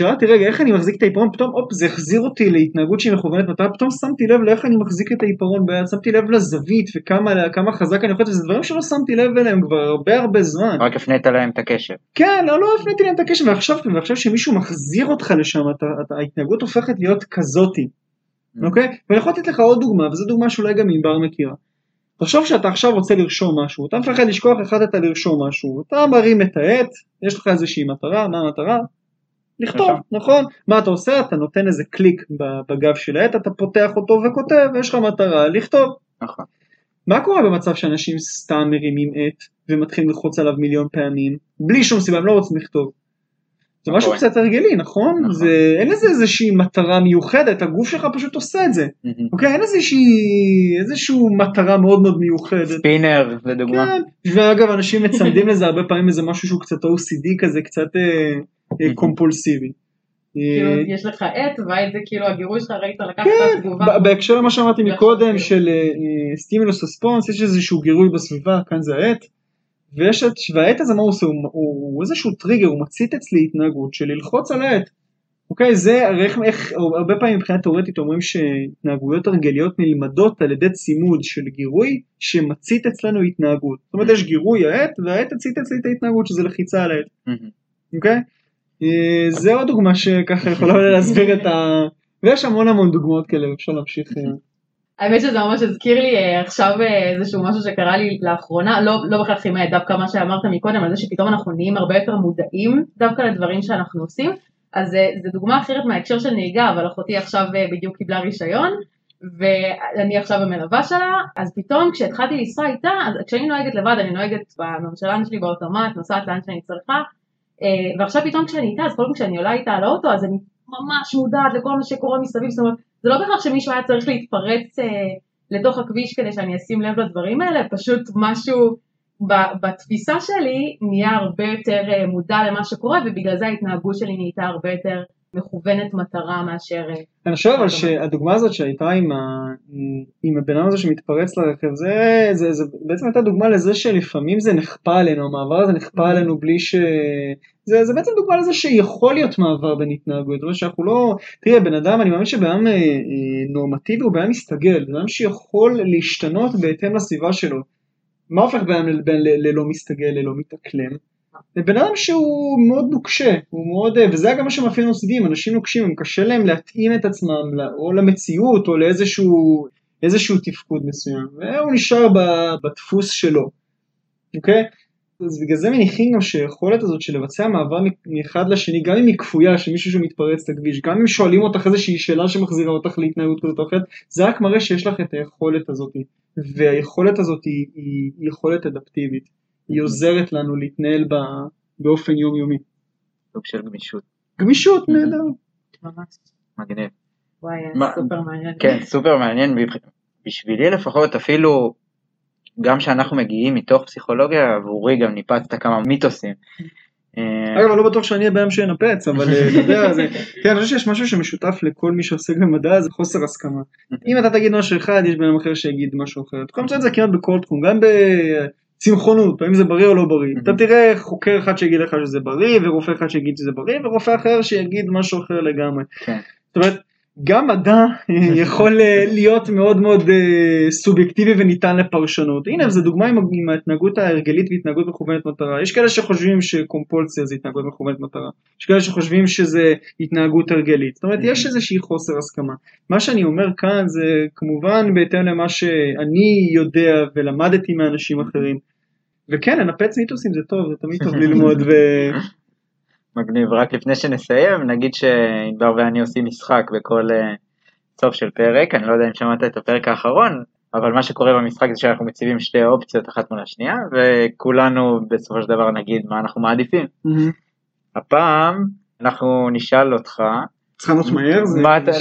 אותי רגע איך אני מחזיק את העיפרון? פתאום הופ זה החזיר אותי להתנהגות שהיא מכוונת מטרה פתאום שמתי לב לאיך אני מחזיק את העיפרון ביד שמתי לב לזווית וכמה כמה חזק אני לוחץ וזה דברים שלא שמתי לב אליהם כבר הרבה הרבה זמן. רק הפנית להם את הקשר. כן לא לא הפניתי להם את הקשר ועכשיו ועכשיו שמישהו מחזיר אותך לשם אתה, אתה, ההתנהגות הופכת להיות כזאתי אוקיי? ואני יכול לתת לך עוד דוגמה וזו דוגמה שאולי גם ענבר מכירה. תחשוב שאתה עכשיו רוצה לרשום משהו אתה מפחד לשכוח החלטת לרשום משהו אתה מרים את העט יש לך איזושהי מטרה מה המטרה לכתוב, נכון. נכון? מה אתה עושה? אתה נותן איזה קליק בגב של העט, אתה פותח אותו וכותב, ויש לך מטרה לכתוב. נכון. מה קורה במצב שאנשים סתם מרימים עט ומתחילים ללחוץ עליו מיליון פעמים, בלי שום סיבה, הם לא רוצים לכתוב. זה משהו נכון. קצת הרגלי, נכון? נכון. זה, אין לזה איזושהי מטרה מיוחדת, הגוף שלך פשוט עושה את זה. אוקיי? אין איזושהי, איזושהי מטרה מאוד מאוד מיוחדת. ספינר לדוגמה. כן, ואגב אנשים מצמדים לזה הרבה פעמים איזה משהו שהוא קצת OCD כזה, קצת אה, אה, קומפולסיבי. כאילו אה, יש לך עט והעט זה כאילו הגירוי שלך ראית לקחת כן, את התגובה. בהקשר למה שאמרתי מקודם כאילו. של סטימולוס רספונס יש איזשהו גירוי בסביבה כאן זה העט ויש את והעט הזה מה הוא עושה הוא, הוא, הוא איזשהו טריגר הוא מצית אצלי התנהגות של ללחוץ על העט. אוקיי זה איך, איך הרבה פעמים מבחינה תאורטית אומרים שהתנהגויות הרגליות נלמדות על ידי צימוד של גירוי שמצית אצלנו התנהגות. זאת אומרת יש גירוי העט והעט הצית אצלי את ההתנהגות שזה לחיצה על העט. אוקיי? אה, זה עוד דוגמה שככה יכולה להסביר את ה... ויש המון המון דוגמאות כאלה, אפשר להמשיך. האמת שזה ממש הזכיר לי אה, עכשיו אה, איזשהו משהו שקרה לי לאחרונה, לא, לא עם העט, דווקא מה שאמרת מקודם, על זה שפתאום אנחנו נהיים הרבה יותר מודעים דווקא לדברים שאנחנו עושים, אז אה, זו דוגמה אחרת מההקשר של נהיגה, אבל אחותי עכשיו בדיוק קיבלה רישיון, ואני עכשיו המלווה שלה, אז פתאום כשהתחלתי לנסוע איתה, אז כשאני נוהגת לבד, אני נוהגת בממשלן שלי באוטומט, נוסעת לאן שאני צריכה, ועכשיו פתאום כשאני איתה, אז כל פעם כשאני עולה איתה על האוטו, אז אני ממש מודעת לכל מה שקורה מסביב, זאת אומרת, זה לא בהכרח שמישהו היה צריך להתפרץ אה, לתוך הכביש כדי שאני אשים לב לדברים האלה, פשוט משהו ב- בתפיסה שלי נהיה הרבה יותר אה, מודע למה שקורה, ובגלל זה ההתנהגות שלי נהייתה הרבה יותר מכוונת מטרה מאשר... אה, אני חושב אבל שהדוגמה הזאת שהייתה עם, ה... עם הבן אדם הזה שמתפרץ לרכב, זה, זה, זה בעצם הייתה דוגמה לזה שלפעמים זה נכפה עלינו, המעבר הזה נכפה עלינו בלי ש... זה, זה בעצם דוגמה לזה שיכול להיות מעבר בין התנהגויות, זאת אומרת שאנחנו לא... תראה, בן אדם, אני מאמין שבן אדם אה, אה, נורמטיבי הוא בן אדם מסתגל, בן אדם שיכול להשתנות בהתאם לסביבה שלו. מה הופך בן אדם ללא מסתגל, ללא מתאקלם? בן אדם שהוא מאוד נוקשה, הוא מאוד, וזה גם מה שמאפיין OCD, אנשים נוקשים, הם קשה להם להתאים את עצמם או למציאות או לאיזשהו איזשהו תפקוד מסוים, והוא נשאר בדפוס שלו, אוקיי? אז בגלל זה מניחים גם שהיכולת הזאת של לבצע מעבר מאחד לשני, גם אם היא כפויה, שמישהו שמתפרץ לכביש, גם אם שואלים אותך איזושהי שאלה שמחזירה אותך להתנהגות כזאת או אחרת, זה רק מראה שיש לך את היכולת הזאת, והיכולת הזאת היא, היא יכולת אדפטיבית, היא עוזרת לנו להתנהל ב, באופן יומיומי. סוג של גמישות. גמישות נהדר. ממש. מגניב. וואי, סופר מעניין. כן, סופר מעניין. בשבילי לפחות, אפילו גם שאנחנו מגיעים מתוך פסיכולוגיה, עבורי גם ניפצת כמה מיתוסים. אה, אגב, אני לא בטוח שאני בהם שינפץ, אבל אה, אתה יודע, זה... כן, אני חושב שיש משהו שמשותף לכל מי שעוסק במדע, זה חוסר הסכמה. אם אתה תגיד משהו אחד, יש בן אדם אחר שיגיד משהו אחר. אתה יכול למצוא את זה כמעט בכל תחום, גם בצמחונות, האם זה בריא או לא בריא. אתה תראה חוקר אחד שיגיד לך שזה בריא, ורופא אחד שיגיד שזה בריא, ורופא אחר שיגיד משהו אחר לגמרי. כן. זאת אומרת, גם מדע [LAUGHS] יכול אה, להיות מאוד מאוד אה, סובייקטיבי וניתן לפרשנות. הנה, זו דוגמה עם, עם ההתנהגות ההרגלית והתנהגות מכוונת מטרה. יש כאלה שחושבים שקומפולציה זה התנהגות מכוונת מטרה. יש כאלה שחושבים שזה התנהגות הרגלית. זאת אומרת, יש איזושהי חוסר הסכמה. מה שאני אומר כאן זה כמובן בהתאם למה שאני יודע ולמדתי מאנשים אחרים. וכן, לנפץ מיתוסים זה טוב, זה תמיד טוב [LAUGHS] ללמוד ו... מגניב. רק לפני שנסיים, נגיד שענבר ואני עושים משחק בכל אה, סוף של פרק, אני לא יודע אם שמעת את הפרק האחרון, אבל מה שקורה במשחק זה שאנחנו מציבים שתי אופציות אחת מול השנייה, וכולנו בסופו של דבר נגיד מה אנחנו מעדיפים. הפעם אנחנו נשאל אותך, צריך לענות מהר?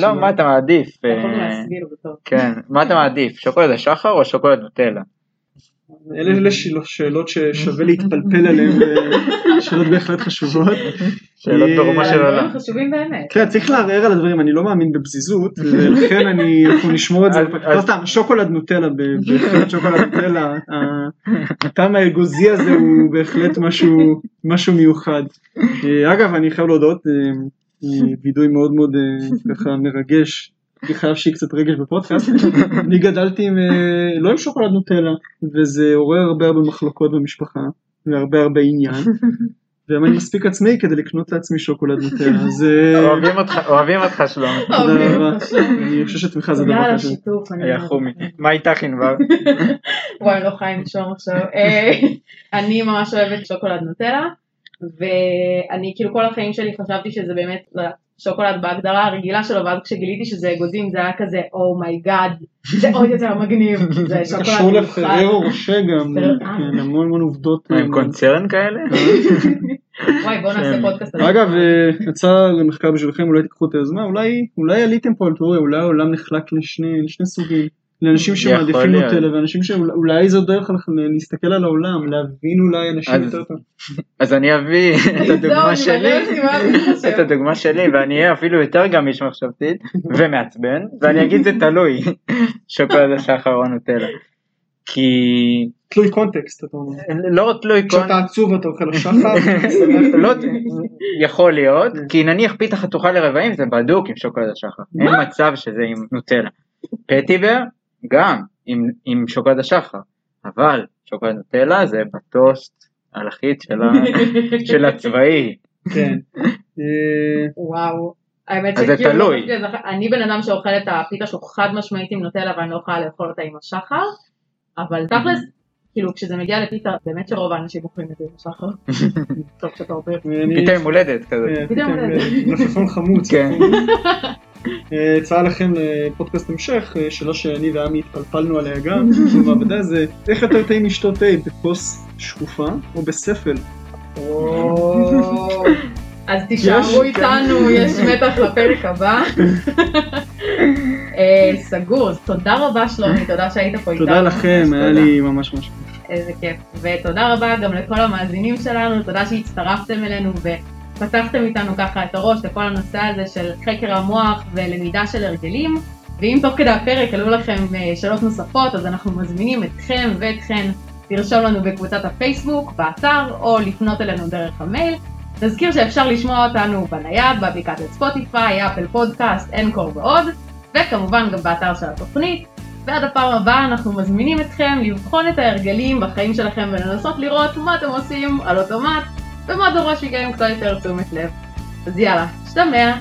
לא, מה אתה מעדיף? אה. כן, מה אתה מעדיף? שוקולד השחר או שוקולד נוטלה? אלה אלה שאלות- ששווה להתפלפל עליהן, שאלות בהחלט חשובות. שאלות אה, ברומו של עולם. חשובים באמת. תראה, צריך לערער על הדברים, אני לא מאמין בפזיזות, ולכן אני, אנחנו נשמור את זה, לא סתם, שוקולד נוטלה, בהחלט שוקולד נוטלה, הטעם האגוזי הזה הוא בהחלט משהו משהו מיוחד. אה, אגב, אני חייב להודות, אה, אה, וידוי מאוד מאוד אה, ככה מרגש, אני חייב שיהיה קצת רגש בפודקאסט, אני גדלתי עם, אה, לא עם שוקולד נוטלה, וזה עורר הרבה הרבה מחלוקות במשפחה, והרבה הרבה עניין. והיום אני מספיק עצמאי כדי לקנות לעצמי שוקולד נוטלה, אז אה, אוהבים אותך, אוהבים אותך שלום. תודה רבה. אני חושב שתמיכה זה דבר חשוב. השיתוף. אני היה חומי. מה איתך ענבר? [LAUGHS] וואי, לא חיים לנשום עכשיו. אה, אני ממש אוהבת שוקולד נוטלה, ואני כאילו כל החיים שלי חשבתי שזה באמת לא שוקולד בהגדרה הרגילה שלו, ואז כשגיליתי שזה אגוזים זה היה כזה, oh my god, זה עוד יותר מגניב, [LAUGHS] זה זה שוקולד קשור מיוחד. לפררו רושה גם, כן, המון המון עובדות. מה, עם קונצרן כאלה? [LAUGHS] וואי, בוא נעשה כן. פודקאסט. אגב, אה, יצא למחקר בשבילכם, אולי תיקחו את היוזמה, אולי אולי עליתם פה על תיאוריה, אולי העולם נחלק לשני לשני סוגים. לאנשים שמעדיפים להיות. נוטלה ואנשים שאולי זו דרך להסתכל על העולם, להבין אולי אנשים אז- יותר טוב. אז אני אביא [LAUGHS] את הדוגמה אני שלי. [LAUGHS] את הדוגמה שלי, ואני אהיה אפילו יותר גמיש מחשבתית ומעצבן, ואני אגיד זה תלוי, [LAUGHS] שוקולד השחר או נוטלה. כי תלוי קונטקסט, אתה אומר. לא תלוי כל... כשאתה עצוב אתה אוכל השחר, לא, יכול להיות, כי נניח פיתה חתוכה לרבעים זה בדוק עם שוקולד השחר, אין מצב שזה עם נוטלה. פטיבר גם עם, עם שוקולד השחר, אבל שוקולד נוטלה זה בטוסט הלחית של, ה, [LAUGHS] של הצבאי. כן. [LAUGHS] אה, וואו. האמת אז זה שכאילו, תלוי. אני בן אדם שאוכל את הפיתה שלו חד משמעית עם נוטלה ואני לא יכולה לאכול אותה עם השחר, אבל תכלס, כאילו כשזה מגיע לפיתה, באמת שרוב האנשים אוכלים את זה עם השחר. [LAUGHS] טוב שאתה. אני- פיתה עם הולדת כזה. פתאום פתאום, זה- אה, מלפפון חמוץ. כן. אה, הצעה לכם לפודקאסט המשך, אה, שאלה שאני ועמי התפלפלנו עליה גם, [LAUGHS] במעבדה זה איך יותר טעים לשתות תה, בכוס שקופה או בספל? אז תישארו יש. איתנו, יש [LAUGHS] מתח לפרק הבא. אה, סגור, אז תודה רבה שלומי, תודה שהיית פה איתנו. תודה לכם, היה. לי ממש ממש. איזה כיף. ותודה רבה גם לכל המאזינים שלנו, תודה שהצטרפתם אלינו ופתחתם איתנו ככה את הראש לכל הנושא הזה של חקר המוח ולמידה של הרגלים. ואם תוך כדי הפרק עלו לכם אה, שאלות נוספות, אז אנחנו מזמינים אתכם ואתכן לרשום לנו בקבוצת הפייסבוק, באתר, או לפנות אלינו דרך המייל. נזכיר שאפשר לשמוע אותנו בנייד, באפליקציית ספוטיפיי, אפל פודקאסט, אנקור ועוד, וכמובן גם באתר של התוכנית. ועד הפעם הבאה אנחנו מזמינים אתכם לבחון את ההרגלים בחיים שלכם ולנסות לראות מה אתם עושים על אוטומט ומה דורש מכם קצת יותר תשומת לב. אז יאללה, שתמע.